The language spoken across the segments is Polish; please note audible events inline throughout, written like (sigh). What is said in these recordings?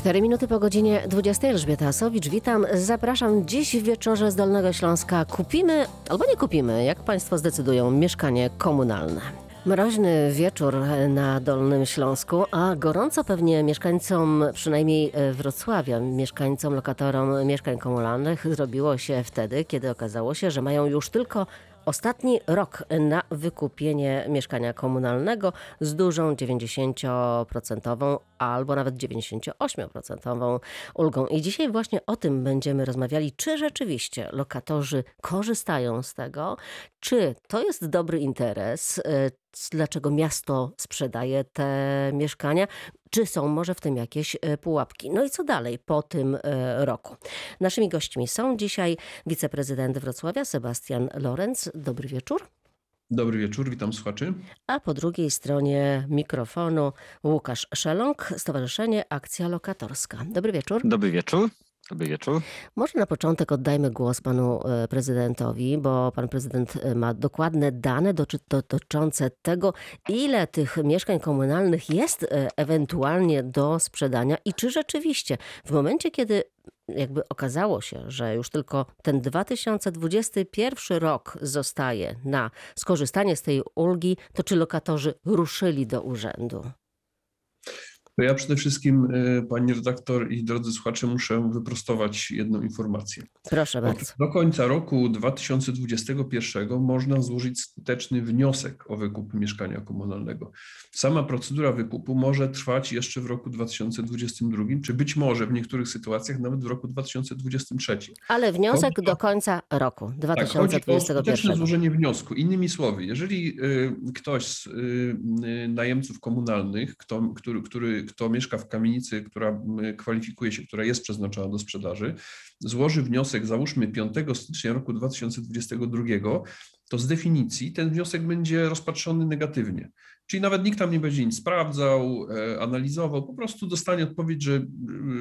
4 minuty po godzinie 20. Elżbieta Asowicz, witam. Zapraszam dziś w wieczorze z Dolnego Śląska. Kupimy albo nie kupimy, jak Państwo zdecydują, mieszkanie komunalne. Mroźny wieczór na Dolnym Śląsku, a gorąco pewnie mieszkańcom, przynajmniej Wrocławia, mieszkańcom, lokatorom mieszkań komunalnych zrobiło się wtedy, kiedy okazało się, że mają już tylko Ostatni rok na wykupienie mieszkania komunalnego z dużą 90% albo nawet 98% ulgą. I dzisiaj właśnie o tym będziemy rozmawiali, czy rzeczywiście lokatorzy korzystają z tego, czy to jest dobry interes, dlaczego miasto sprzedaje te mieszkania, czy są może w tym jakieś e, pułapki. No i co dalej po tym e, roku? Naszymi gośćmi są dzisiaj wiceprezydent Wrocławia Sebastian Lorenz. Dobry wieczór. Dobry wieczór, witam słuchaczy. A po drugiej stronie mikrofonu Łukasz Szeląg, Stowarzyszenie Akcja Lokatorska. Dobry wieczór. Dobry wieczór. Dobry wieczór. Może na początek oddajmy głos panu e, prezydentowi, bo pan prezydent e, ma dokładne dane dotyczące tego, ile tych mieszkań komunalnych jest e, ewentualnie do sprzedania i czy rzeczywiście w momencie, kiedy jakby okazało się, że już tylko ten 2021 rok zostaje na skorzystanie z tej ulgi, to czy lokatorzy ruszyli do urzędu? To ja przede wszystkim, e, pani redaktor i drodzy słuchacze, muszę wyprostować jedną informację. Proszę bardzo. Do końca roku 2021 można złożyć skuteczny wniosek o wykup mieszkania komunalnego. Sama procedura wykupu może trwać jeszcze w roku 2022, czy być może w niektórych sytuacjach nawet w roku 2023. Ale wniosek chodzi do końca roku 2021. Tak, skuteczne złożenie wniosku. Innymi słowy, jeżeli e, ktoś z e, najemców komunalnych, kto, który, który kto mieszka w kamienicy, która kwalifikuje się, która jest przeznaczona do sprzedaży, złoży wniosek, załóżmy 5 stycznia roku 2022, to z definicji ten wniosek będzie rozpatrzony negatywnie. Czyli nawet nikt tam nie będzie nic sprawdzał, e, analizował, po prostu dostanie odpowiedź, że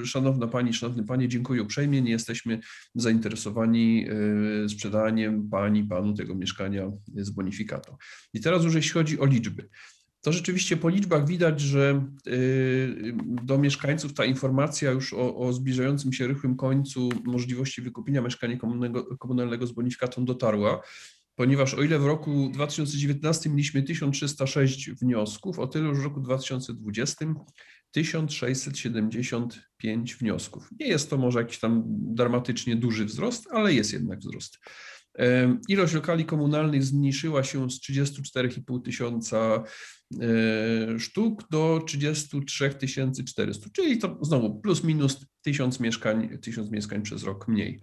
e, szanowna pani, szanowny panie, dziękuję uprzejmie, nie jesteśmy zainteresowani e, sprzedaniem pani, panu tego mieszkania z bonifikatą. I teraz już jeśli chodzi o liczby to rzeczywiście po liczbach widać, że y, do mieszkańców ta informacja już o, o zbliżającym się rychłym końcu możliwości wykupienia mieszkania komunalnego, z bonifikatą dotarła, ponieważ o ile w roku 2019 mieliśmy 1306 wniosków, o tyle już w roku 2020 1675 wniosków. Nie jest to może jakiś tam dramatycznie duży wzrost, ale jest jednak wzrost. Ilość lokali komunalnych zmniejszyła się z 34,5 tysiąca e, sztuk do 33 400, czyli to znowu plus minus 1000 mieszkań, 1000 mieszkań przez rok mniej.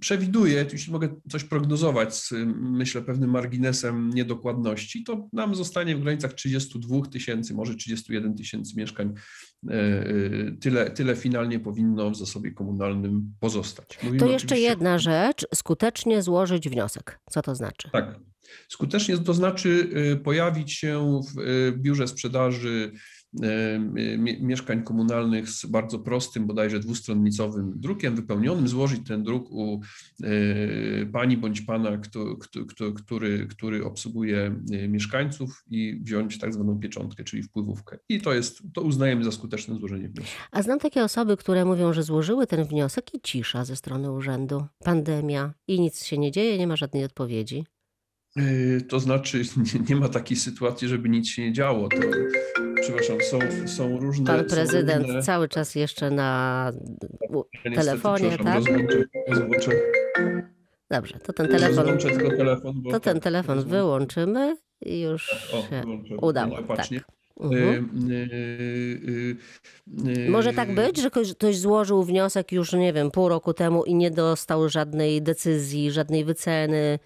Przewiduję, jeśli mogę coś prognozować z, myślę, pewnym marginesem niedokładności, to nam zostanie w granicach 32 tysięcy, może 31 tysięcy mieszkań. E, tyle, tyle finalnie powinno w zasobie komunalnym pozostać. Mówimy to jeszcze jedna rzecz, skutecznie złożyć wniosek. Co to znaczy? Tak. Skutecznie to znaczy pojawić się w biurze sprzedaży mieszkań komunalnych z bardzo prostym, bodajże dwustronnicowym drukiem wypełnionym, złożyć ten druk u e, pani bądź pana, który, który obsługuje e, mieszkańców i wziąć tak zwaną pieczątkę, czyli wpływówkę. I to jest, to uznajemy za skuteczne złożenie wniosku. A znam takie osoby, które mówią, że złożyły ten wniosek i cisza ze strony urzędu, pandemia i nic się nie dzieje, nie ma żadnej odpowiedzi. To znaczy, (laughs) nie ma takiej sytuacji, żeby nic się nie działo. To przepraszam, są, są różne... Pan prezydent różne... cały czas jeszcze na ja telefonie, tak? Rozłączę, rozłączę. Dobrze, to ten telefon, telefon to ten telefon wyłączymy i już o, się udało. Tak. Mhm. Y, y, y, Może tak być, że ktoś złożył wniosek już, nie wiem, pół roku temu i nie dostał żadnej decyzji, żadnej wyceny,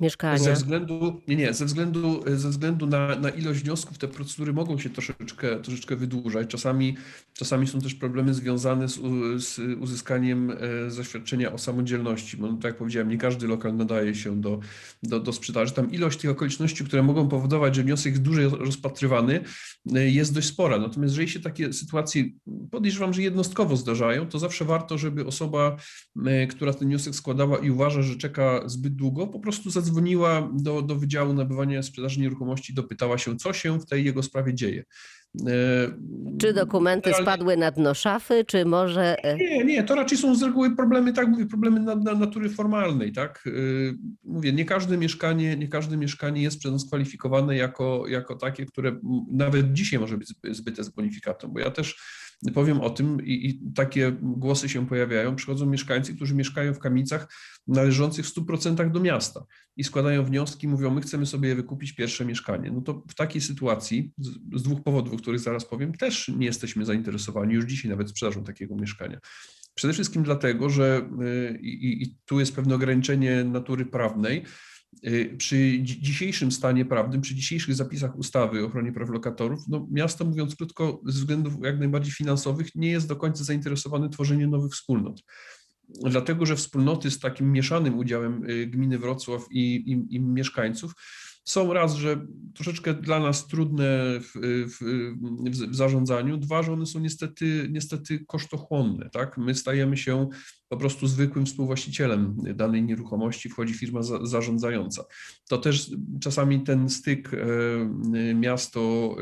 mieszkania. Ze względu, nie, nie, ze względu, ze względu na, na ilość wniosków te procedury mogą się troszeczkę, troszeczkę wydłużać. Czasami, czasami są też problemy związane z, z uzyskaniem e, zaświadczenia o samodzielności, bo no, tak jak powiedziałem, nie każdy lokal nadaje się do, do, do sprzedaży. Tam ilość tych okoliczności, które mogą powodować, że wniosek jest dłużej rozpatrywany, e, jest dość spora. Natomiast jeżeli się takie sytuacje, podejrzewam, że jednostkowo zdarzają, to zawsze warto, żeby osoba, e, która ten wniosek składała i uważa, że czeka zbyt długo, po prostu zadzwoniła zadzwoniła do, do Wydziału Nabywania i Sprzedaży Nieruchomości, dopytała się, co się w tej jego sprawie dzieje. E, Czy dokumenty spadły na dno szafy, czy może... e, Nie, nie, to raczej są z reguły problemy, tak mówię, problemy na, na natury formalnej, tak? Yy, Mówię, nie każde mieszkanie, nie każde mieszkanie jest przez nas kwalifikowane jako, jako takie, które nawet dzisiaj może być zby- zbyte z bonifikatą, bo ja też powiem o tym i, i takie głosy się pojawiają, przychodzą mieszkańcy, którzy mieszkają w kamienicach należących w 100% do miasta i składają wnioski, mówią, my chcemy sobie wykupić pierwsze mieszkanie. No to w takiej sytuacji, z, z dwóch powodów, o których zaraz powiem, też nie jesteśmy zainteresowani już dzisiaj nawet sprzedażą takiego mieszkania. Przede wszystkim dlatego, że y, i, i tu jest pewne ograniczenie natury prawnej. Y, Przy dzi- dzisiejszym stanie prawnym, przy dzisiejszych zapisach ustawy o ochronie praw lokatorów, no miasto, mówiąc krótko, ze względów jak najbardziej finansowych, nie jest do końca zainteresowane tworzeniem nowych wspólnot. Dlatego, że wspólnoty z takim mieszanym udziałem y, gminy Wrocław i, i, i mieszkańców są raz, że troszeczkę dla nas trudne w, w, w zarządzaniu, dwa, że one są niestety, niestety kosztochłonne. Tak? My stajemy się po prostu zwykłym współwłaścicielem danej nieruchomości, wchodzi firma za, zarządzająca. To też czasami ten styk e, miasto,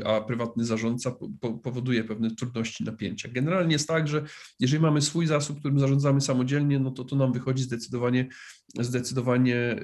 e, a prywatny zarządca po, po, powoduje pewne trudności, napięcia. Generalnie jest tak, że jeżeli mamy swój zasób, którym zarządzamy samodzielnie, no to to nam wychodzi zdecydowanie, zdecydowanie e,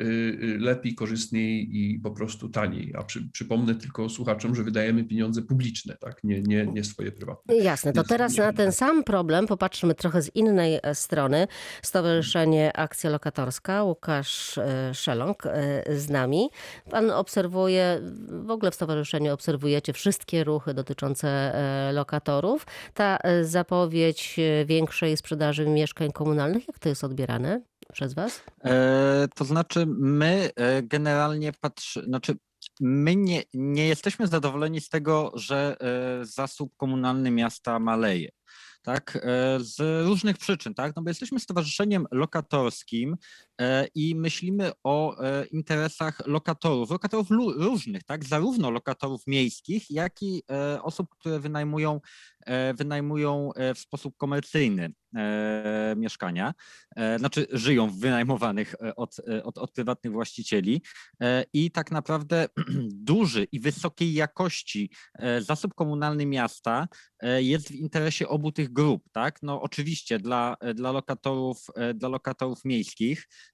lepiej, korzystniej i po prostu taniej. A przy, przypomnę tylko słuchaczom, że wydajemy pieniądze publiczne, tak? nie, nie, nie swoje prywatne. Jasne, to teraz na ten sam problem popatrzmy trochę z innej e, strony. Stowarzyszenie Akcja Lokatorska, Łukasz e, Szeląg e, z nami. Pan obserwuje, w ogóle w stowarzyszeniu obserwujecie wszystkie ruchy dotyczące lokatorów. Ta zapowiedź większej sprzedaży mieszkań komunalnych, jak to jest odbierane przez was? E, to znaczy, my generalnie patrzymy, znaczy, my nie, nie jesteśmy zadowoleni z tego, że zasób komunalny miasta maleje. Tak, e, z różnych przyczyn, tak? No bo jesteśmy stowarzyszeniem lokatorskim e, i myślimy o e, interesach lokatorów, lokatorów różnych, tak? Zarówno lokatorów miejskich, jak i osób, które wynajmują, wynajmują e, w sposób komercyjny e, mieszkania e, znaczy żyją w wynajmowanych e, od, e, od, od prywatnych właścicieli e, i tak naprawdę (clears throat) duży i wysokiej jakości e, zasób komunalny miasta e, jest w interesie obu tych grup, tak? No oczywiście dla, e, dla lokatorów, e, dla lokatorów miejskich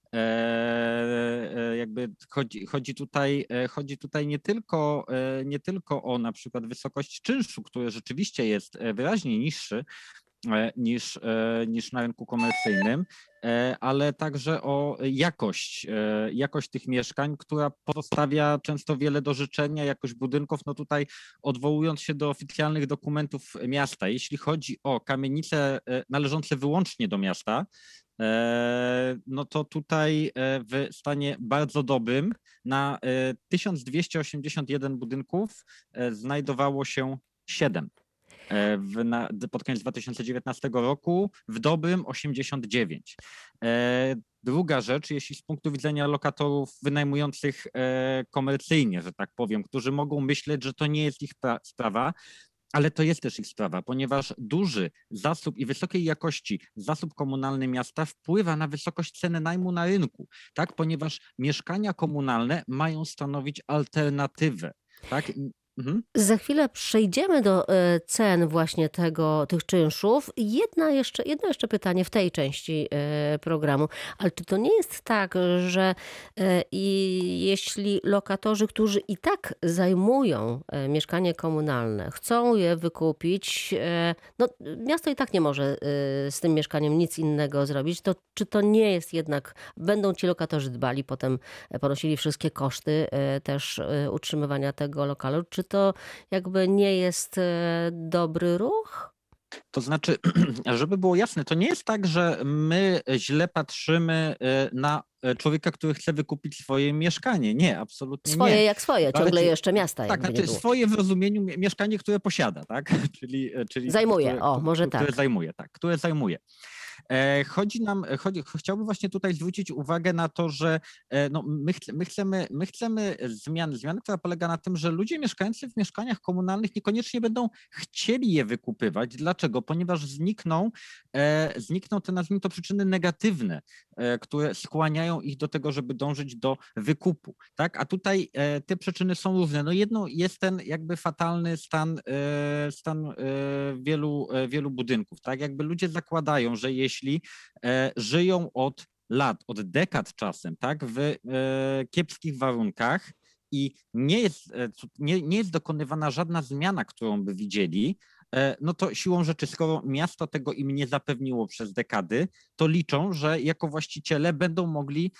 e, e, jakby chodzi, chodzi, tutaj, e, chodzi tutaj nie tylko, e, nie tylko o na przykład wysokość czynszu, który rzeczywiście jest e, wyraźnie niższy, e, niż, e, niż na rynku komercyjnym, e, ale także o jakość, e, jakość tych mieszkań, która pozostawia często wiele do życzenia, jakość budynków. No tutaj odwołując się do oficjalnych dokumentów miasta, jeśli chodzi o kamienice e, należące wyłącznie do miasta, e, no to tutaj e, w stanie bardzo dobrym na e, 1281 budynków e, znajdowało się 7 e, w, na, pod koniec 2019 roku, w dobrym 89. E, Druga rzecz, jeśli z punktu widzenia lokatorów wynajmujących e, komercyjnie, że tak powiem, którzy mogą myśleć, że to nie jest ich pra- sprawa, ale to jest też ich sprawa, ponieważ duży zasób i wysokiej jakości zasób komunalny miasta wpływa na wysokość ceny najmu na rynku, tak? Ponieważ mieszkania komunalne mają stanowić alternatywę, tak? Mhm. Za chwilę przejdziemy do e, cen właśnie tego, tych czynszów. Jedna jeszcze, jedno jeszcze pytanie w tej części e, programu. Ale czy to nie jest tak, że e, i jeśli lokatorzy, którzy i tak zajmują mieszkanie komunalne, chcą je wykupić, no miasto i tak nie może z tym mieszkaniem nic innego zrobić, to czy to nie jest jednak, będą ci lokatorzy dbali, potem ponosili wszystkie koszty też utrzymywania tego lokalu, czy to jakby nie jest e, dobry ruch? To znaczy, (clears throat) żeby było jasne, to nie jest tak, że my źle patrzymy e, na e, człowieka, który chce wykupić swoje mieszkanie. Nie, absolutnie Swoje nie. jak swoje, ciągle czy- jeszcze miasta. Tak, znaczy swoje w rozumieniu mie- mieszkanie, które posiada, tak? (laughs) czyli, czyli Zajmuje, które, o, może które tak. zajmuje, tak, które zajmuje. E, Chodzi nam, chodzi, chciałbym właśnie tutaj zwrócić uwagę na to, że e, no, my, my, chcemy, my chcemy zmian, zmiany, która polega na tym, że ludzie mieszkający w mieszkaniach komunalnych niekoniecznie będą chcieli je wykupywać. Dlaczego? Ponieważ znikną, e, znikną te, nazwijmy to, przyczyny negatywne, e, które skłaniają ich do tego, żeby dążyć do wykupu. Tak? A tutaj e, te przyczyny są różne. No jedną jest ten jakby fatalny stan, e, stan e, wielu, e, wielu budynków. Tak? Jakby ludzie zakładają, że jeśli e, żyją od lat, od dekad czasem, tak, w e, kiepskich warunkach i nie jest, e, nie, nie jest dokonywana żadna zmiana, którą by widzieli, no to siłą rzeczy, skoro miasto tego im nie zapewniło przez dekady, to liczą, że jako właściciele będą mogli,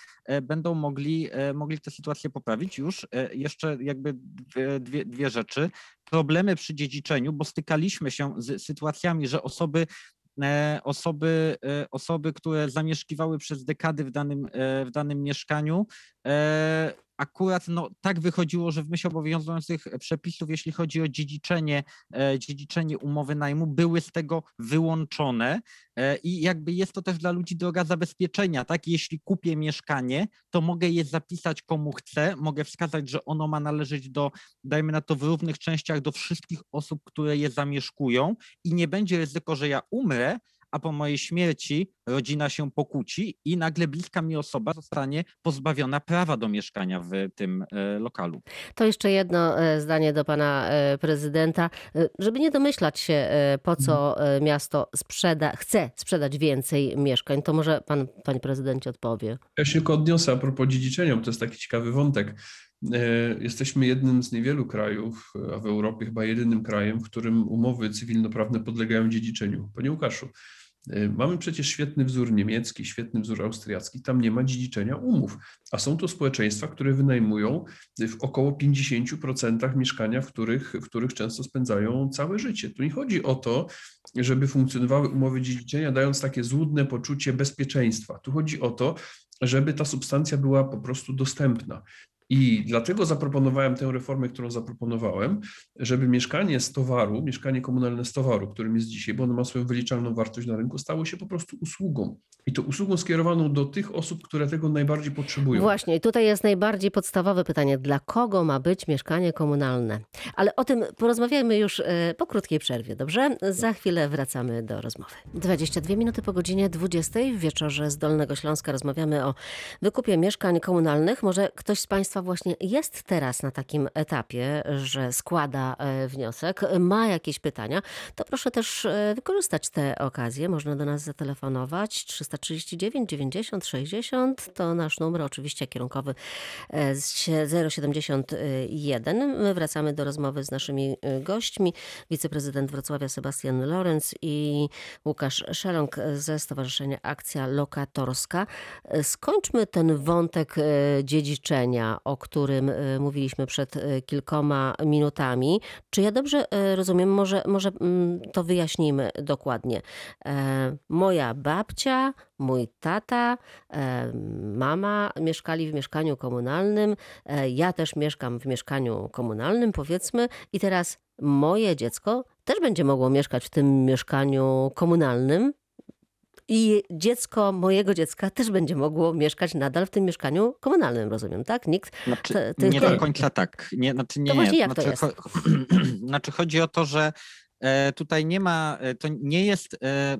będą mogli, mogli tę sytuację poprawić. Już jeszcze jakby dwie, dwie, rzeczy. Problemy przy dziedziczeniu, bo stykaliśmy się z sytuacjami, że osoby osoby, e, osoby, które zamieszkiwały przez dekady w danym, e, w danym mieszkaniu, e, akurat no, tak wychodziło, że w myśl obowiązujących przepisów, jeśli chodzi o dziedziczenie, e, dziedziczenie umowy najmu, były z tego wyłączone. E, i jakby jest to też dla ludzi droga zabezpieczenia, tak? Jeśli kupię mieszkanie, to mogę je zapisać komu chcę, mogę wskazać, że ono ma należeć do, dajmy na to w równych częściach do wszystkich osób, które je zamieszkują. I nie będzie ryzyko, że ja umrę, a po mojej śmierci rodzina się pokłóci i nagle bliska mi osoba zostanie pozbawiona prawa do mieszkania w tym e, lokalu. To jeszcze jedno e, zdanie do pana e, prezydenta, żeby nie domyślać się, po co miasto sprzeda, chce sprzedać więcej mieszkań, to może pan, panie prezydencie, odpowie. Ja się tylko odniosę a propos dziedziczenia, bo to jest taki ciekawy wątek. Jesteśmy jednym z niewielu krajów, a w Europie chyba jedynym krajem, w którym umowy cywilnoprawne podlegają dziedziczeniu. Panie Łukaszu, mamy przecież świetny wzór niemiecki, świetny wzór austriacki, tam nie ma dziedziczenia umów, a są to społeczeństwa, które wynajmują w około 50% mieszkania, w których, w których często spędzają całe życie. Tu nie chodzi o to, żeby funkcjonowały umowy dziedziczenia, dając takie złudne poczucie bezpieczeństwa. Tu chodzi o to, żeby ta substancja była po prostu dostępna. I dlatego zaproponowałem tę reformę, którą zaproponowałem, żeby mieszkanie z towaru, mieszkanie komunalne z towaru, którym jest dzisiaj, bo ono ma swoją wyliczalną wartość na rynku, stało się po prostu usługą. I to usługą skierowaną do tych osób, które tego najbardziej potrzebują. Właśnie, i tutaj jest najbardziej podstawowe pytanie, dla kogo ma być mieszkanie komunalne? Ale o tym porozmawiajmy już e, po krótkiej przerwie, dobrze? Za chwilę wracamy do rozmowy. 22 minuty po godzinie 20 w wieczorze z Dolnego Śląska rozmawiamy o wykupie mieszkań komunalnych. Może ktoś z Państwa właśnie jest teraz na takim etapie, że składa e, wniosek, ma jakieś pytania, to proszę też e, wykorzystać tę okazję. Można do nas zatelefonować 339 90 60 to nasz numer, oczywiście kierunkowy e, z- 071. My wracamy do rozmowy z naszymi e, gośćmi. Wiceprezydent Wrocławia Sebastian Lorenz i Łukasz Szeląg ze Stowarzyszenia Akcja Lokatorska. E, Skończmy ten wątek e, dziedziczenia, o którym e, mówiliśmy przed e, kilkoma minutami. Czy ja dobrze e, rozumiem? Może, może mm, to wyjaśnijmy dokładnie. E, Moja babcia, mój tata, e, mama mieszkali w mieszkaniu komunalnym. e, Ja też mieszkam w mieszkaniu komunalnym, powiedzmy, i teraz moje dziecko też będzie mogło mieszkać w tym mieszkaniu komunalnym. I dziecko mojego dziecka też będzie mogło mieszkać nadal w tym mieszkaniu komunalnym, rozumiem, tak? Nikt. Znaczy, To- to nie do końca tak. Nie, znaczy, nie, To właśnie nie. jak to znaczy, jest? cho- (clears throat) znaczy chodzi o to, że e, tutaj nie ma, e, to nie jest, e,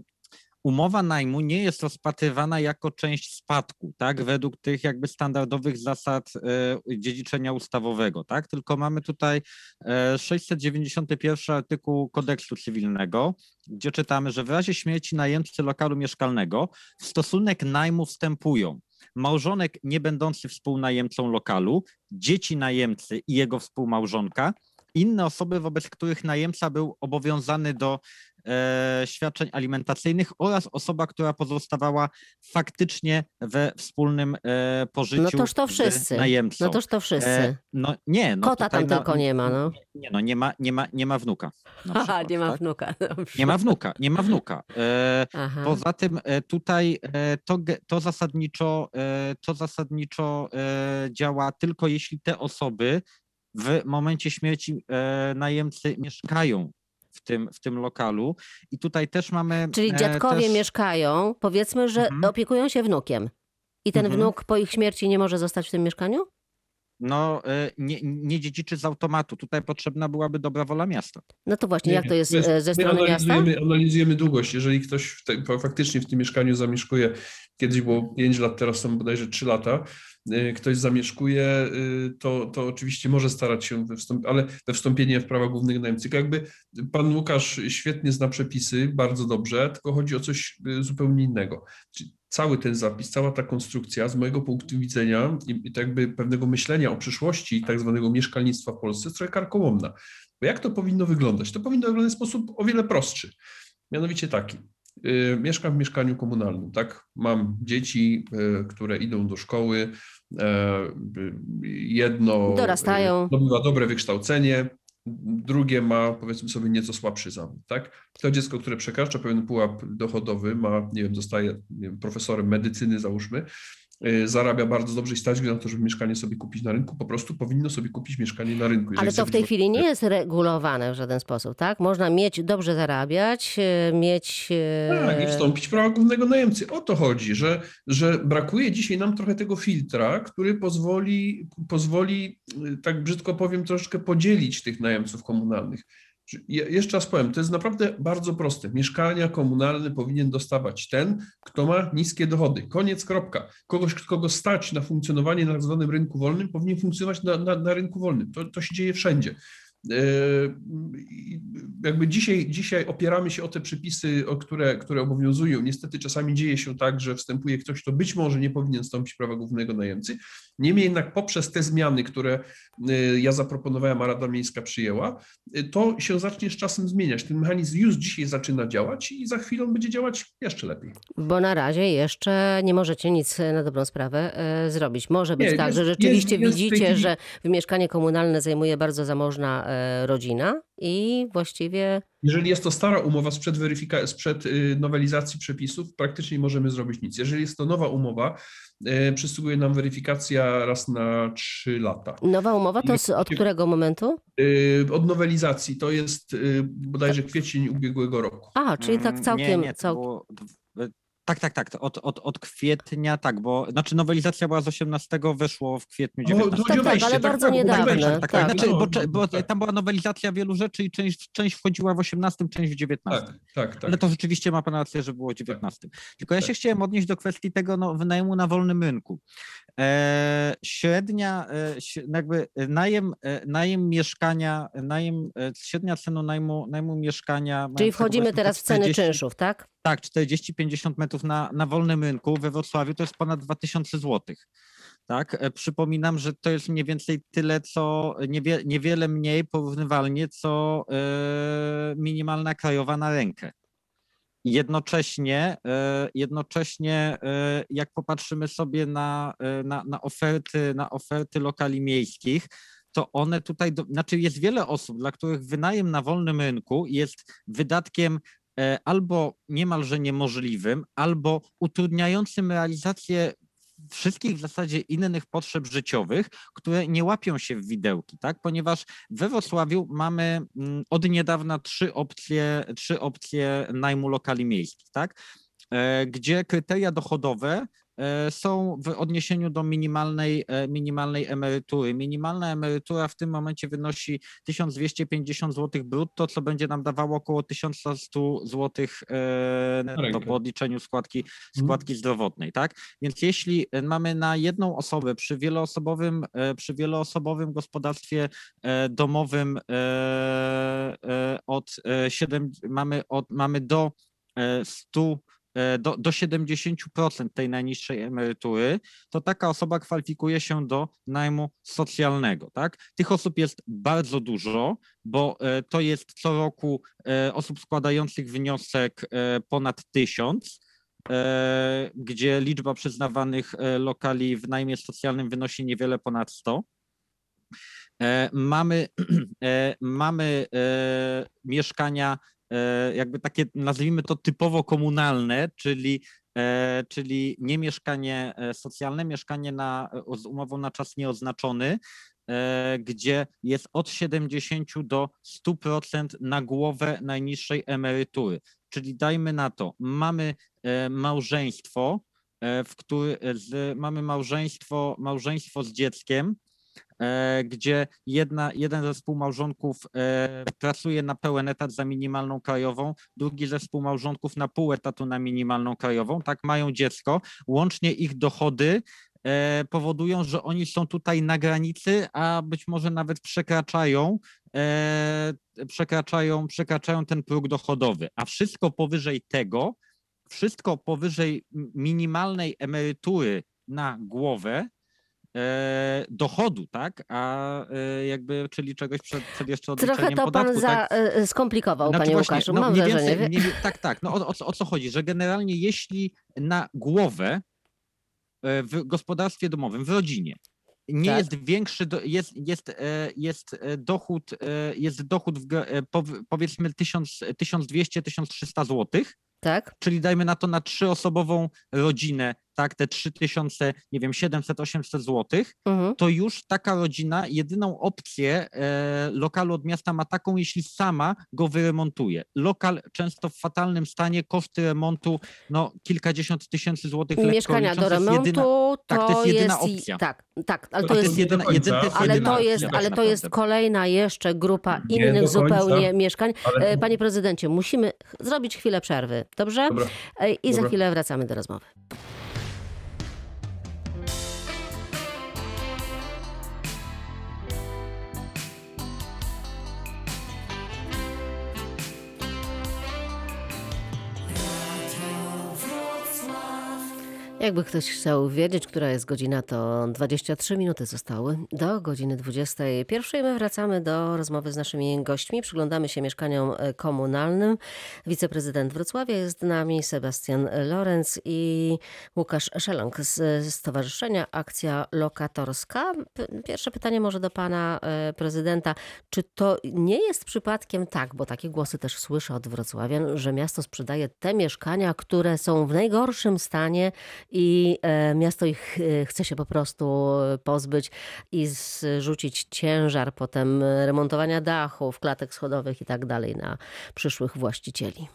umowa najmu nie jest rozpatrywana jako część spadku, tak, według tych jakby standardowych zasad e, dziedziczenia ustawowego, tak, tylko mamy tutaj e, 691 artykuł kodeksu cywilnego, gdzie czytamy, że w razie śmierci najemcy lokalu mieszkalnego w stosunek najmu wstępują małżonek nie będący współnajemcą lokalu, dzieci najemcy i jego współmałżonka, inne osoby, wobec których najemca był obowiązany do e, świadczeń alimentacyjnych oraz osoba, która pozostawała faktycznie we wspólnym e, pożyciu No toż to wszyscy. najemcą. No toż to wszyscy. E, no nie, no Kota tam na- tylko nie ma, no. Nie, no nie ma, nie ma, nie ma wnuka. Aha, nie ma tak? wnuka. (laughs) Dobrze. Nie ma wnuka, nie ma wnuka. E, Aha. Poza tym e, tutaj e, to, to zasadniczo, e, to zasadniczo e, działa tylko jeśli te osoby w momencie śmierci e, najemcy mieszkają w tym, w tym lokalu. I tutaj też mamy. Czyli e, dziadkowie też... mieszkają, powiedzmy, że Mhm. opiekują się wnukiem. I ten Mhm. wnuk po ich śmierci nie może zostać w tym mieszkaniu? No, e, nie, nie dziedziczy z automatu. Tutaj potrzebna byłaby dobra wola miasta. No to właśnie, Nie, jak to jest to jest- e, ze My strony miasta? analizujemy, analizujemy długość. Jeżeli ktoś w te, fa- faktycznie w tym mieszkaniu zamieszkuje, kiedyś było 5 lat, teraz są bodajże 3 lata, ktoś zamieszkuje, y, to, to oczywiście może starać się we wstąp- ale we wstąpienie w prawa głównego najemcy. Tylko jakby pan Łukasz świetnie zna przepisy, bardzo dobrze, tylko chodzi o coś y, zupełnie innego. Cały ten zapis, cała ta konstrukcja z mojego punktu widzenia i tak jakby pewnego myślenia o przyszłości tak zwanego mieszkalnictwa w Polsce jest trochę karkołomna. Bo jak to powinno wyglądać? To powinno wyglądać w sposób o wiele prostszy. Mianowicie taki. Y, Mieszkam w mieszkaniu komunalnym, tak? Mam dzieci, y, które idą do szkoły. e, y, Jedno Dorastają. zdobywa dobre wykształcenie, drugie ma powiedzmy sobie nieco słabszy zawód, tak? To dziecko, które przekracza pewien pułap dochodowy, ma, nie wiem, zostaje nie wiem, profesorem medycyny, załóżmy, zarabia bardzo dobrze i stać go na to, żeby mieszkanie sobie kupić na rynku, po prostu powinno sobie kupić mieszkanie na rynku. Ale to w tej chwili nie jest regulowane w żaden sposób, tak? Można mieć, dobrze zarabiać, e, mieć... e, Tak, i wstąpić w prawa głównego najemcy. O to chodzi, że, że brakuje dzisiaj nam trochę tego filtra, który pozwoli, pozwoli, y, tak brzydko powiem, troszeczkę podzielić tych najemców komunalnych. Jeszcze raz powiem, to jest naprawdę bardzo proste. Mieszkania komunalne powinien dostawać ten, kto ma niskie dochody. Koniec, kropka. Kogoś, kogo stać na funkcjonowanie na tak zwanym rynku wolnym, powinien funkcjonować na, na, na rynku wolnym. To, to się dzieje wszędzie. E, Jakby dzisiaj, dzisiaj opieramy się o te przepisy, o które, które obowiązują. Niestety czasami dzieje się tak, że wstępuje ktoś, kto być może nie powinien stąpić prawa głównego najemcy. Niemniej jednak poprzez te zmiany, które e, ja zaproponowałem, a Rada Miejska przyjęła, e, to się zacznie z czasem zmieniać. Ten mechanizm już dzisiaj zaczyna działać i za chwilę będzie działać jeszcze lepiej. Bo na razie jeszcze nie możecie nic na dobrą sprawę e, zrobić. Może być Nie, tak, jest- że rzeczywiście jest- widzicie, że w mieszkanie komunalne zajmuje bardzo zamożna rodzina i właściwie Jeżeli jest to stara umowa sprzed, weryfika- sprzed y, nowelizacji przepisów, praktycznie nie możemy zrobić nic. Jeżeli jest to nowa umowa, y, przysługuje nam weryfikacja raz na trzy lata. nowa umowa to z, od którego momentu? Y, Od nowelizacji to jest bodajże kwiecień ubiegłego roku. A, czyli tak Mm, całkiem... Nie, nie, to cał... było, tak, tak, tak. Od, od, od kwietnia, tak, bo znaczy nowelizacja była z 18, weszło w kwietniu No, 19. chodzi o tak, wejście, ale bardzo chodzi o niedawno, wejście. tak, tak, tak. tak. Znaczy, No, bo, cze- bo tak. tam była nowelizacja wielu rzeczy i część, część wchodziła w 18, część w 19. Tak, tak, tak. Ale to rzeczywiście ma pan rację, że było w 19. Tylko ja Tak. się chciałem odnieść do kwestii tego no, wynajmu na wolnym rynku. E, średnia, e, ś- jakby najem, e, najem mieszkania, najem, średnia cena najmu, najmu mieszkania. Czyli wchodzimy teraz w ceny 40 czynszów, tak? Tak, 40-50 metrów na, na wolnym rynku we Wrocławiu to jest ponad 2000 zł. Tak, przypominam, że to jest mniej więcej tyle, co niewie, niewiele mniej porównywalnie, co minimalna krajowa na rękę. Jednocześnie, e, jednocześnie e, jak popatrzymy sobie na, e, na, na, oferty, na oferty lokali miejskich, to one tutaj, do, znaczy jest wiele osób, dla których wynajem na wolnym rynku jest wydatkiem albo niemalże niemożliwym, albo utrudniającym realizację wszystkich w zasadzie innych potrzeb życiowych, które nie łapią się w widełki, tak? Ponieważ we Wrocławiu mamy mm, od niedawna trzy opcje, trzy opcje najmu lokali miejskich, tak? E, Gdzie kryteria dochodowe są w odniesieniu do minimalnej, e, minimalnej emerytury. Minimalna emerytura w tym momencie wynosi 1250 zł brutto, co będzie nam dawało około 1100 zł e, netto po odliczeniu składki, składki zdrowotnej, tak? Więc jeśli e, mamy na jedną osobę przy wieloosobowym, e, przy wieloosobowym gospodarstwie e, domowym e, e, od 7, mamy, od, mamy do e, 100 e, do, do 70% tej najniższej emerytury, to taka osoba kwalifikuje się do najmu socjalnego. Tak? Tych osób jest bardzo dużo, bo e, to jest co roku e, osób składających wniosek e, ponad tysiąc e, gdzie liczba przyznawanych e, lokali w najmie socjalnym wynosi niewiele ponad 100. E, Mamy, (clears throat) e, mamy e, mieszkania e, jakby takie, nazwijmy to typowo komunalne, czyli, e, czyli nie mieszkanie e, socjalne, mieszkanie na, z umową na czas nieoznaczony, e, gdzie jest od 70 do 100% na głowę najniższej emerytury. Czyli dajmy na to, mamy e, małżeństwo, e, w który, mamy małżeństwo, małżeństwo z dzieckiem, e, gdzie jedna, jeden ze współmałżonków e, pracuje na pełen etat za minimalną krajową, drugi ze współmałżonków na pół etatu na minimalną krajową, tak mają dziecko, łącznie ich dochody e, powodują, że oni są tutaj na granicy, a być może nawet przekraczają, e, przekraczają, przekraczają ten próg dochodowy, a wszystko powyżej tego, wszystko powyżej minimalnej emerytury na głowę e, dochodu, tak? A e, jakby, czyli czegoś przed, przed jeszcze odliczeniem Trochę to podatku, pan za, tak? e, skomplikował, Znaczy panie właśnie, Łukaszu. no Mam wrażenie. więcej, mniej, tak, tak. No o, o, co- o co chodzi? Że generalnie jeśli na głowę e, w gospodarstwie domowym, w rodzinie nie Tak. jest większy, jest, jest, e, jest e, dochód, e, jest dochód w, e, powiedzmy 1000 1200-1300 złotych, Tak? czyli dajmy na to na trzyosobową rodzinę, tak, te 3000, nie wiem, 700-800 złotych, Mhm. to już taka rodzina jedyną opcję e, lokalu od miasta ma taką, jeśli sama go wyremontuje. Lokal często w fatalnym stanie, koszty remontu no kilkadziesiąt tysięcy złotych lekko Mieszkania do remontu jedyna- to, tak, to jest jedyna i- opcja. Tak, tak, ale To to jest jedyna, jedyna, to jest Ale to jest, tak ale to jest kolejna jeszcze grupa Nie innych zupełnie mieszkań. ale- E, Panie prezydencie, musimy zrobić chwilę przerwy, dobrze? Dobra. E, I za dobra. chwilę wracamy do rozmowy. Jakby ktoś chciał wiedzieć, która jest godzina, to 23 minuty zostały do godziny 21. My wracamy do rozmowy z naszymi gośćmi. Przyglądamy się mieszkaniom e, komunalnym. Wiceprezydent Wrocławia jest z nami, Sebastian Lorenz i Łukasz Szeląg z Stowarzyszenia Akcja Lokatorska. Pierwsze pytanie może do pana e, prezydenta. Czy to nie jest przypadkiem tak, bo takie głosy też słyszę od wrocławian, że miasto sprzedaje te mieszkania, które są w najgorszym stanie i e, miasto ich e, chce się po prostu pozbyć i zrzucić ciężar potem remontowania dachów, klatek schodowych i tak dalej na przyszłych właścicieli.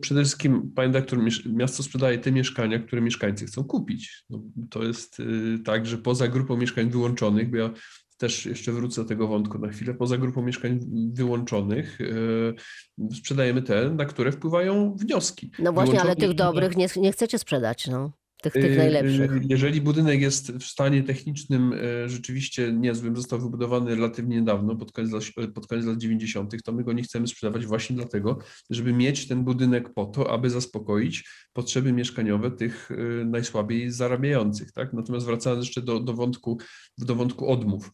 Przede wszystkim, panie doktor, miasto sprzedaje te mieszkania, które mieszkańcy chcą kupić. No, to jest tak, że poza grupą mieszkań wyłączonych, bo ja też jeszcze wrócę do tego wątku na chwilę, poza grupą mieszkań wyłączonych y, sprzedajemy te, na które wpływają wnioski. No właśnie, ale Wyłączone- tych dobrych nie, nie chcecie sprzedać, no. Tych, tych Y, najlepszych. y, Jeżeli budynek jest w stanie technicznym y, rzeczywiście niezłym, został wybudowany relatywnie niedawno, pod koniec, lat, pod koniec lat 90., to my go nie chcemy sprzedawać właśnie dlatego, żeby mieć ten budynek po to, aby zaspokoić potrzeby mieszkaniowe tych najsłabiej zarabiających. Tak? Natomiast wracając jeszcze do, do, wątku, do wątku odmów.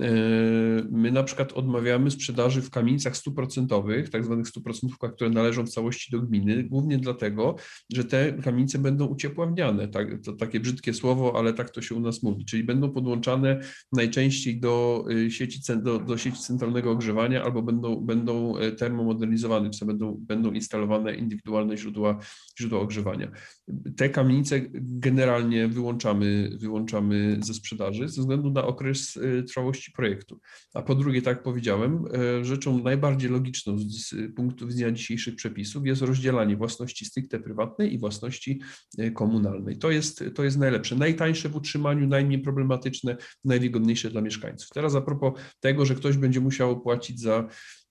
Y, My na przykład odmawiamy sprzedaży w kamienicach stuprocentowych, tak zwanych stuprocentówkach, które należą w całości do gminy, głównie dlatego, że te kamienice będą uciepławniane. Tak, to takie brzydkie słowo, ale tak to się u nas mówi. Czyli będą podłączane najczęściej do y, sieci, do, do sieci centralnego ogrzewania albo będą, będą e, termomodernizowane, czy będą, będą instalowane indywidualne źródła, źródła ogrzewania. Te kamienice generalnie wyłączamy, wyłączamy ze sprzedaży ze względu na okres y, projektu. A po drugie, tak jak powiedziałem, e, rzeczą najbardziej logiczną z punktu widzenia dzisiejszych przepisów jest rozdzielanie własności stricte prywatnej i własności e, komunalnej. To jest, to jest najlepsze, najtańsze w utrzymaniu, najmniej problematyczne, najwygodniejsze dla mieszkańców. Teraz a propos tego, że ktoś będzie musiał płacić za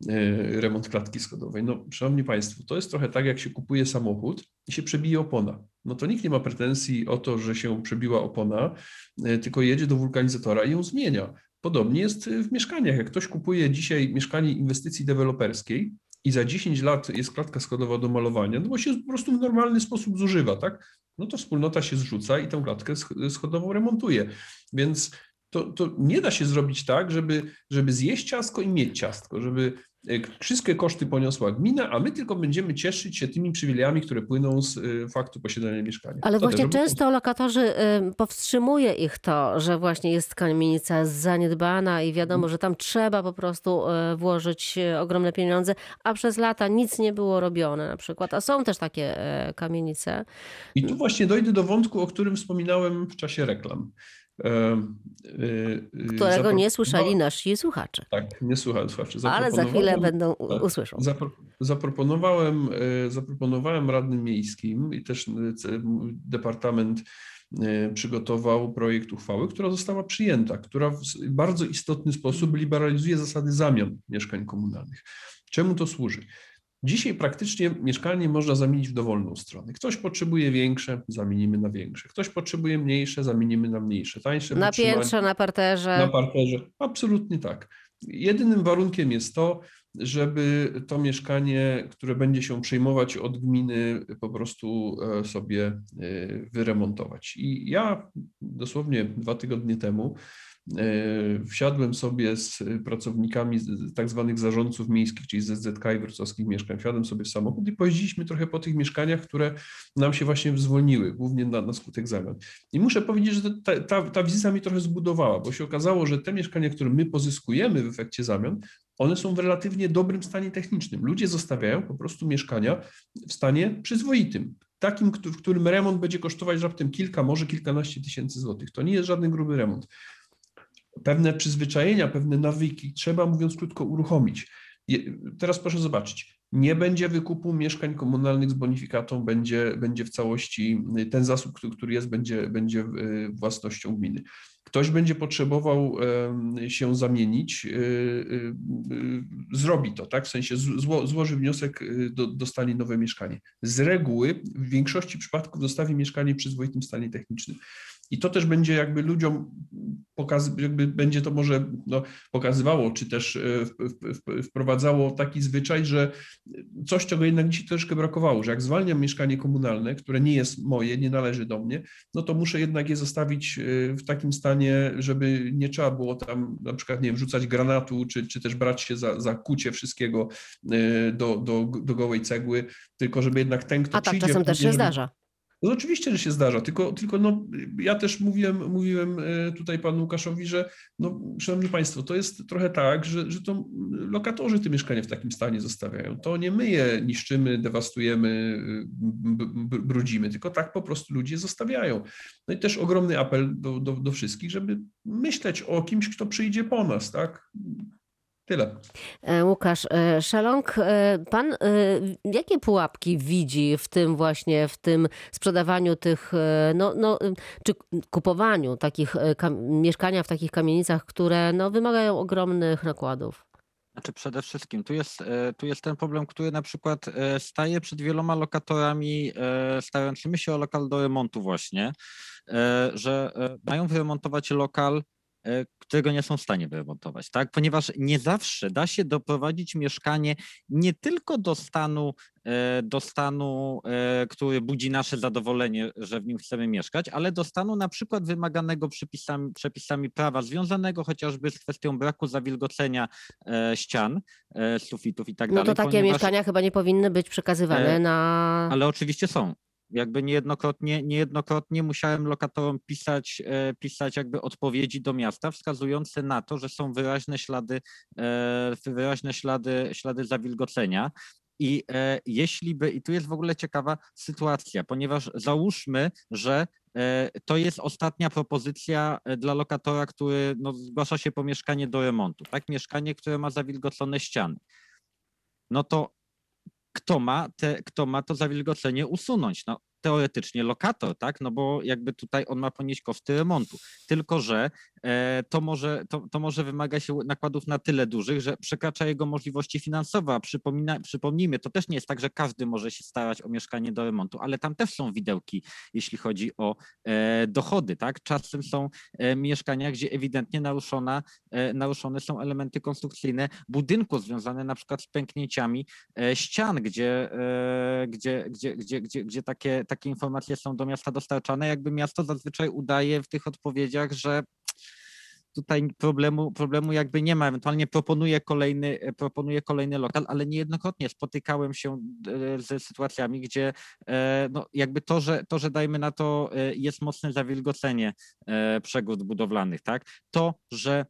e, remont klatki schodowej. No, szanowni Państwo, to jest trochę tak, jak się kupuje samochód i się przebije opona. No to nikt nie ma pretensji o to, że się przebiła opona, tylko jedzie do wulkanizatora i ją zmienia. Podobnie jest w mieszkaniach. Jak ktoś kupuje dzisiaj mieszkanie inwestycji deweloperskiej i za 10 lat jest klatka schodowa do malowania, no bo się po prostu w normalny sposób zużywa, tak? No to wspólnota się zrzuca i tę klatkę sch- schodową remontuje. Więc to, to nie da się zrobić tak, żeby, żeby zjeść ciastko i mieć ciastko, żeby e, wszystkie koszty poniosła gmina, a my tylko będziemy cieszyć się tymi przywilejami, które płyną z e, faktu posiadania mieszkania. Ale To właśnie często lokatorzy y, powstrzymuje ich to, że właśnie jest kamienica zaniedbana i wiadomo, że tam trzeba po prostu włożyć ogromne pieniądze, a przez lata nic nie było robione na przykład. A są też takie kamienice. I tu właśnie dojdę do wątku, o którym wspominałem w czasie reklam. Y, y, Którego nie słyszeli nasi słuchacze. Tak, nie słuchali słuchaczy. Ale za chwilę będą tak. usłyszą. Zapro- Zaproponowałem, e, zaproponowałem radnym miejskim i też e, departament e, przygotował projekt uchwały, która została przyjęta, która w bardzo istotny sposób liberalizuje zasady zamian mieszkań komunalnych. Czemu to służy? Dzisiaj praktycznie mieszkanie można zamienić w dowolną stronę. Ktoś potrzebuje większe, zamienimy na większe. Ktoś potrzebuje mniejsze, zamienimy na mniejsze. Tańsze Na piętrze, na parterze. na parterze. Absolutnie tak. Jedynym warunkiem jest to, żeby to mieszkanie, które będzie się przejmować od gminy, po prostu e, sobie e, wyremontować. I ja dosłownie dwa tygodnie temu wsiadłem sobie z pracownikami tak zwanych zarządców miejskich, czyli ZZK i wrocławskich mieszkań, wsiadłem sobie w samochód i pojeździliśmy trochę po tych mieszkaniach, które nam się właśnie zwolniły, głównie na, na skutek zamian. I muszę powiedzieć, że ta, ta, ta wizyta mi trochę zbudowała, bo się okazało, że te mieszkania, które my pozyskujemy w efekcie zamian, one są w relatywnie dobrym stanie technicznym. Ludzie zostawiają po prostu mieszkania w stanie przyzwoitym. Takim, w którym remont będzie kosztować raptem kilka, może kilkanaście tysięcy złotych. To nie jest żaden gruby remont. Pewne przyzwyczajenia, pewne nawyki trzeba, mówiąc krótko, uruchomić. Teraz proszę zobaczyć. Nie będzie wykupu mieszkań komunalnych z bonifikatą, będzie, będzie w całości ten zasób, który- jest, będzie, będzie y, własnością gminy. Ktoś będzie potrzebował się zamienić, y, y, y, zrobi to, tak? W sensie zło, złoży wniosek, y, do, dostanie nowe mieszkanie. Z reguły w większości przypadków dostawi mieszkanie w przyzwoitym stanie technicznym. I to też będzie jakby ludziom pokaz, jakby będzie to może no, pokazywało, czy też e, wprowadzało taki zwyczaj, że coś, czego jednak dzisiaj troszkę brakowało, że jak zwalniam mieszkanie komunalne, które nie jest moje, nie należy do mnie, no to muszę jednak je zostawić e, w takim stanie, żeby nie trzeba było tam na przykład, nie wiem, rzucać granatu, czy, czy też brać się za, za kucie wszystkiego e, do, do, do gołej cegły, tylko żeby jednak ten, kto A tak przyjdzie... czasem też się żeby- zdarza. No oczywiście, że się zdarza, tylko, tylko no, ja też mówiłem, mówiłem e, tutaj panu Łukaszowi, że no, szanowni państwo, to jest trochę tak, że, że to lokatorzy te mieszkania w takim stanie zostawiają. To nie my je niszczymy, dewastujemy, b- brudzimy, tylko tak po prostu ludzie zostawiają. No i też ogromny apel do, do, do wszystkich, żeby myśleć o kimś, kto przyjdzie po nas, tak? Tyle. E, Łukasz e, Szelong, e, pan jakie pułapki widzi w tym właśnie, w tym sprzedawaniu tych, no, no, czy kupowaniu takich mieszkania w takich kamienicach, które no, wymagają ogromnych nakładów? Znaczy przede wszystkim tu jest, tu jest ten problem, który na przykład staje przed wieloma lokatorami starającymi się o lokal do remontu właśnie, że mają wyremontować lokal, którego nie są w stanie wyremontować, tak? Ponieważ nie zawsze da się doprowadzić mieszkanie nie tylko do stanu, e, do stanu, e, który budzi nasze zadowolenie, że w nim chcemy mieszkać, ale do stanu na przykład wymaganego przepisami, przepisami prawa, związanego chociażby z kwestią braku zawilgocenia e, ścian, e, sufitów i tak No dalej. to takie ponieważ- mieszkania chyba nie powinny być przekazywane E, na... ale oczywiście są. Jakby niejednokrotnie, niejednokrotnie musiałem lokatorom pisać, e, pisać jakby odpowiedzi do miasta, wskazujące na to, że są wyraźne ślady, e, wyraźne ślady, ślady zawilgocenia. I e, jeśli by, i tu jest w ogóle ciekawa sytuacja, ponieważ załóżmy, że to jest ostatnia propozycja dla lokatora, który no, zgłasza się po mieszkanie do remontu, tak? Mieszkanie, które ma zawilgocone ściany. No to kto ma, te, kto ma to zawilgocenie usunąć? No, teoretycznie lokator, tak? No bo jakby tutaj on ma ponieść koszty remontu. Tylko, że to, może, to, to może wymaga się nakładów na tyle dużych, że przekracza jego możliwości finansowe. Przypomina, przypomnijmy, to też nie jest tak, że każdy może się starać o mieszkanie do remontu, ale tam też są widełki, jeśli chodzi o e, dochody, tak? Czasem są e, mieszkania, gdzie ewidentnie naruszona, e, naruszone są elementy konstrukcyjne budynku związane na przykład z pęknięciami e, ścian, gdzie, e, gdzie, gdzie, gdzie, gdzie, gdzie takie, takie informacje są do miasta dostarczane, jakby miasto zazwyczaj udaje w tych odpowiedziach, że tutaj problemu, problemu jakby nie ma, ewentualnie proponuje kolejny, e, proponuje kolejny lokal, ale niejednokrotnie spotykałem się e, ze sytuacjami, gdzie e, no jakby to, że, to, że dajmy na to jest mocne zawilgocenie przegród budowlanych, tak, to, że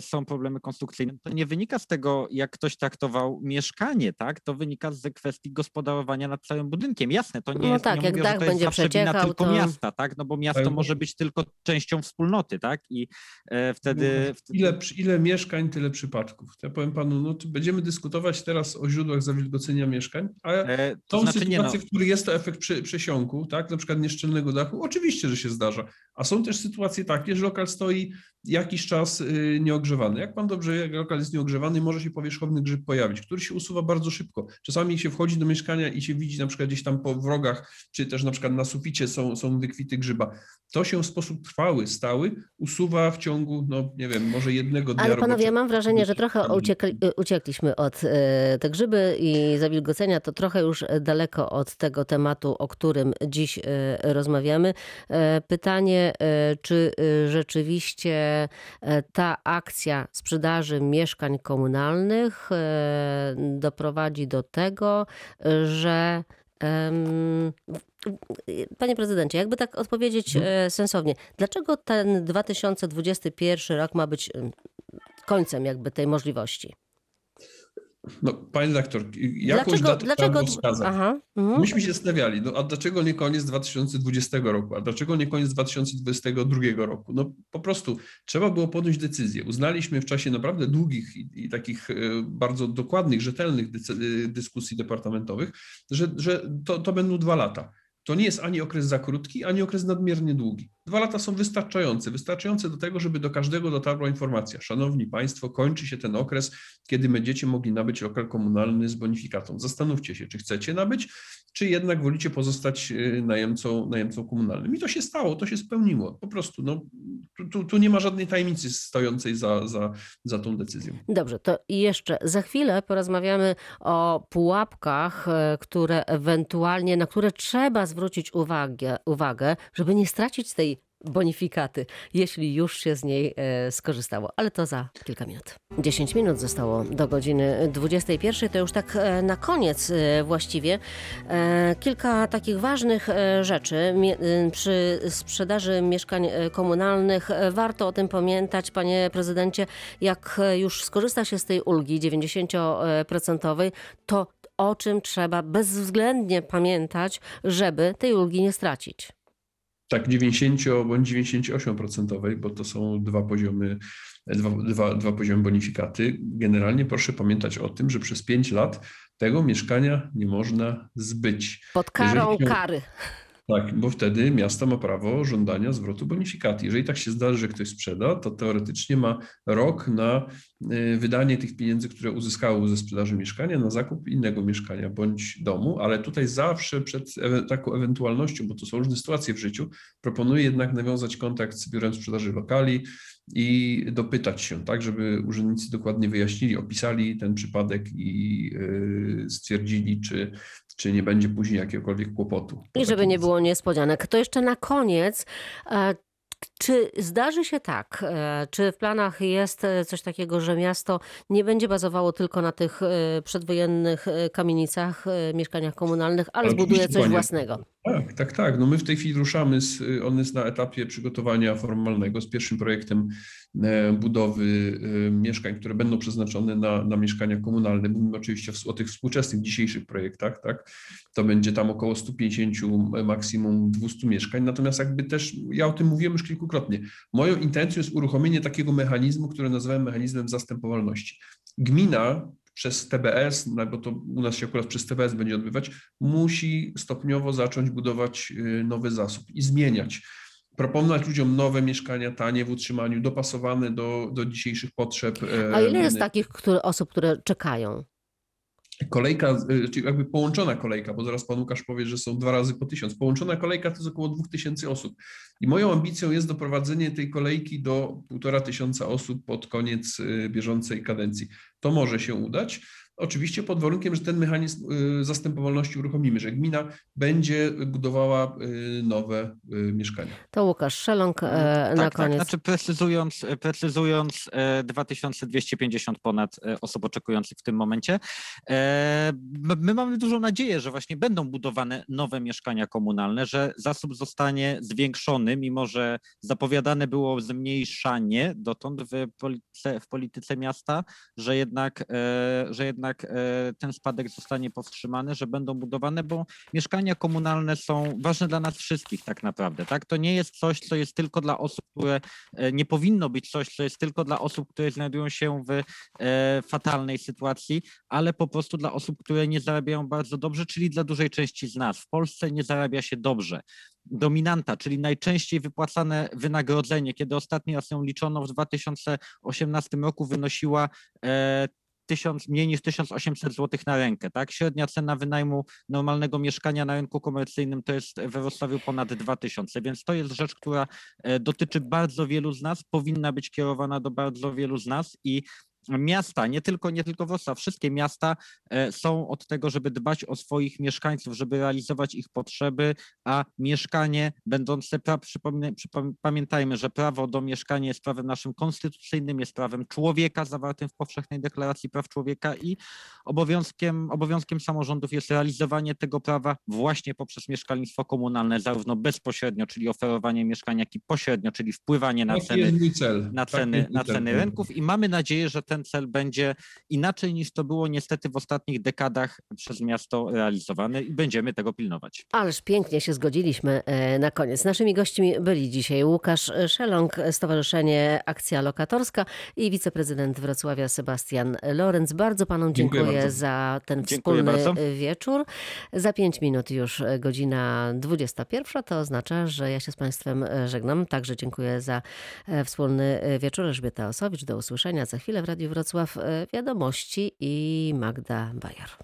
są problemy konstrukcyjne. To nie wynika z tego, jak ktoś traktował mieszkanie, tak? To wynika z kwestii gospodarowania nad całym budynkiem. Jasne, to nie No jest, tak, nie jak mówię, dach że to jest będzie zawsze wina tylko to- miasta, tak? No bo miasto Ale- może być tylko częścią wspólnoty, tak? I e, wtedy, wtedy Ile, ile mieszkań, tyle przypadków. Ja powiem panu, no to będziemy dyskutować teraz o źródłach zawilgocenia mieszkań, a e, to Są znaczy no, sytuacje, w których jest to efekt przy, przesiąku, tak? na przykład nieszczelnego dachu, oczywiście, że się zdarza. A są też sytuacje takie, że lokal stoi jakiś czas y, nieogrzewany. Jak pan dobrze wie, jak lokal jest nieogrzewany, może się powierzchowny grzyb pojawić, który się usuwa bardzo szybko. Czasami się wchodzi do mieszkania i się widzi na przykład gdzieś tam po wrogach, czy też na przykład na suficie są, są wykwity grzyba. To się w sposób trwały, stały usuwa w ciągu, no nie wiem, może jednego dnia Ale panowie, roboczego. mam wrażenie, że trochę uciekli, uciekliśmy od e, te grzyby i zawilgocenia, to trochę już daleko od tego tematu, o którym dziś e, rozmawiamy. Pytanie, czy rzeczywiście ta akcja sprzedaży mieszkań komunalnych e, doprowadzi do tego, że Panie prezydencie, jakby tak odpowiedzieć e, sensownie, dlaczego ten 2021 rok ma być em, końcem jakby tej możliwości? No, panie doktor, jakąś Dlaczego? datę dlaczego wskazać. aha, mhm. Myśmy się zastanawiali, no a dlaczego nie koniec 2020 roku, a dlaczego nie koniec 2022 roku? No po prostu trzeba było podjąć decyzję. Uznaliśmy w czasie naprawdę długich i, i takich e, bardzo dokładnych, rzetelnych e, dyskusji departamentowych, że, że to, to będą dwa lata. To nie jest ani okres za krótki, ani okres nadmiernie długi. Dwa lata są wystarczające, wystarczające do tego, żeby do każdego dotarła informacja. Szanowni Państwo, kończy się ten okres, kiedy będziecie mogli nabyć lokal komunalny z bonifikatą. Zastanówcie się, czy chcecie nabyć, czy jednak wolicie pozostać y, najemcą, najemcą komunalnym. I to się stało, to się spełniło. Po prostu no, tu, tu, nie ma żadnej tajemnicy stojącej za, za, za tą decyzją. Dobrze, to jeszcze za chwilę porozmawiamy o pułapkach, e, które ewentualnie, na które trzeba zwrócić uwagę, uwagę żeby nie stracić tej bonifikaty, jeśli już się z niej e, skorzystało. Ale to za kilka minut. 10 minut zostało do godziny 21. To już tak e, na koniec e, właściwie. Kilka takich ważnych rzeczy przy sprzedaży mieszkań komunalnych. Warto o tym pamiętać, panie prezydencie, jak już skorzysta się z tej ulgi 90%, to o czym trzeba bezwzględnie pamiętać, żeby tej ulgi nie stracić. Tak, 90 bądź 98%, bo to są dwa poziomy, dwa, dwa, dwa poziomy bonifikaty. Generalnie proszę pamiętać o tym, że przez 5 lat tego mieszkania nie można zbyć. Pod karą Jeżeli kary. Tak, bo wtedy miasto ma prawo żądania zwrotu bonifikaty. Jeżeli tak się zdarzy, że ktoś sprzeda, to teoretycznie ma rok na y, wydanie tych pieniędzy, które uzyskało ze sprzedaży mieszkania, na zakup innego mieszkania bądź domu, ale tutaj zawsze przed taką ewentualnością, bo to są różne sytuacje w życiu, proponuję jednak nawiązać kontakt z biurem sprzedaży lokali i dopytać się, tak, żeby urzędnicy dokładnie wyjaśnili, opisali ten przypadek i y, stwierdzili, czy, czy nie będzie później jakiegokolwiek kłopotu. po I żeby takiej nie było niespodzianek. To jeszcze na koniec. e, Czy zdarzy się tak, e, czy w planach jest e, coś takiego, że miasto nie będzie bazowało tylko na tych przedwojennych kamienicach, mieszkaniach komunalnych, ale zbuduje coś własnego? Tak, tak, tak. No my w tej chwili ruszamy, z, on jest na etapie przygotowania formalnego z pierwszym projektem e, budowy e, mieszkań, które będą przeznaczone na, na mieszkania komunalne. Mówimy oczywiście o tych współczesnych dzisiejszych projektach, tak. To będzie tam około 150, maksimum 200 mieszkań. Natomiast jakby też, ja o tym mówiłem już kilkukrotnie, moją intencją jest uruchomienie takiego mechanizmu, który nazywałem mechanizmem zastępowalności. Gmina przez TBS, no bo to u nas się akurat przez TBS będzie odbywać, musi stopniowo zacząć budować y, nowy zasób i zmieniać. Proponować ludziom nowe mieszkania, tanie w utrzymaniu, dopasowane do, do dzisiejszych potrzeb. e, A ile jest takich które, osób, które czekają? Kolejka, y, czyli jakby połączona kolejka, bo zaraz pan Łukasz powie, że są dwa razy po tysiąc. Połączona kolejka to jest około dwóch tysięcy osób. I moją ambicją jest doprowadzenie tej kolejki do półtora tysiąca osób pod koniec y, bieżącej kadencji. To może się udać. Oczywiście pod warunkiem, że ten mechanizm y, zastępowalności uruchomimy, że gmina będzie budowała y, nowe y, mieszkania. To Łukasz Szeląg e, na tak, koniec. tak. Znaczy precyzując, precyzując e, 2250 ponad e, osób oczekujących w tym momencie. My- My mamy dużą nadzieję, że właśnie będą budowane nowe mieszkania komunalne, że zasób zostanie zwiększony, mimo że zapowiadane było zmniejszanie dotąd w polityce, w polityce miasta, że jednak, że jednak e, ten spadek zostanie powstrzymany, że będą budowane, bo mieszkania komunalne są ważne dla nas wszystkich tak naprawdę. Tak? To nie jest coś, co jest tylko dla osób, które e, nie powinno być coś, co jest tylko dla osób, które znajdują się w e, fatalnej sytuacji, ale po prostu dla osób, które nie zarabiają bardzo dobrze, czyli dla dużej części z nas. W Polsce nie zarabia się dobrze. Dominanta, czyli najczęściej wypłacane wynagrodzenie, kiedy ostatni raz ją liczono w 2018 roku, wynosiła 1000, mniej niż 1800 zł na rękę. Tak? Średnia cena wynajmu normalnego mieszkania na rynku komercyjnym to jest we Wrocławiu ponad 2000, więc to jest rzecz, która e, dotyczy bardzo wielu z nas, powinna być kierowana do bardzo wielu z nas i miasta, nie tylko, nie tylko Wrocław, wszystkie miasta e, są od tego, żeby dbać o swoich mieszkańców, żeby realizować ich potrzeby, a mieszkanie będące, pra, przypomnę, przypom- pamiętajmy, że prawo do mieszkania jest prawem naszym konstytucyjnym, jest prawem człowieka zawartym w Powszechnej Deklaracji Praw Człowieka i obowiązkiem, obowiązkiem samorządów jest realizowanie tego prawa właśnie poprzez mieszkalnictwo komunalne, zarówno bezpośrednio, czyli oferowanie mieszkań, jak i pośrednio, czyli wpływanie na Taki ceny na ceny, na ceny rynków i mamy nadzieję, że ten cel będzie inaczej niż to było niestety w ostatnich dekadach przez miasto realizowany i będziemy tego pilnować. Ależ pięknie się zgodziliśmy e, na koniec. Naszymi gośćmi byli dzisiaj Łukasz Szeląg, Stowarzyszenie Akcja Lokatorska i wiceprezydent Wrocławia Sebastian Lorenz. Bardzo panom Dziękuję dziękuję, za ten Dziękuję wspólny bardzo. wieczór. Za pięć minut już godzina 21. To oznacza, że ja się z państwem żegnam. Także dziękuję za e, wspólny wieczór. Elżbieta Osowicz. Do usłyszenia za chwilę w Radiu Wrocław. E, Wiadomości i Magda Bajer.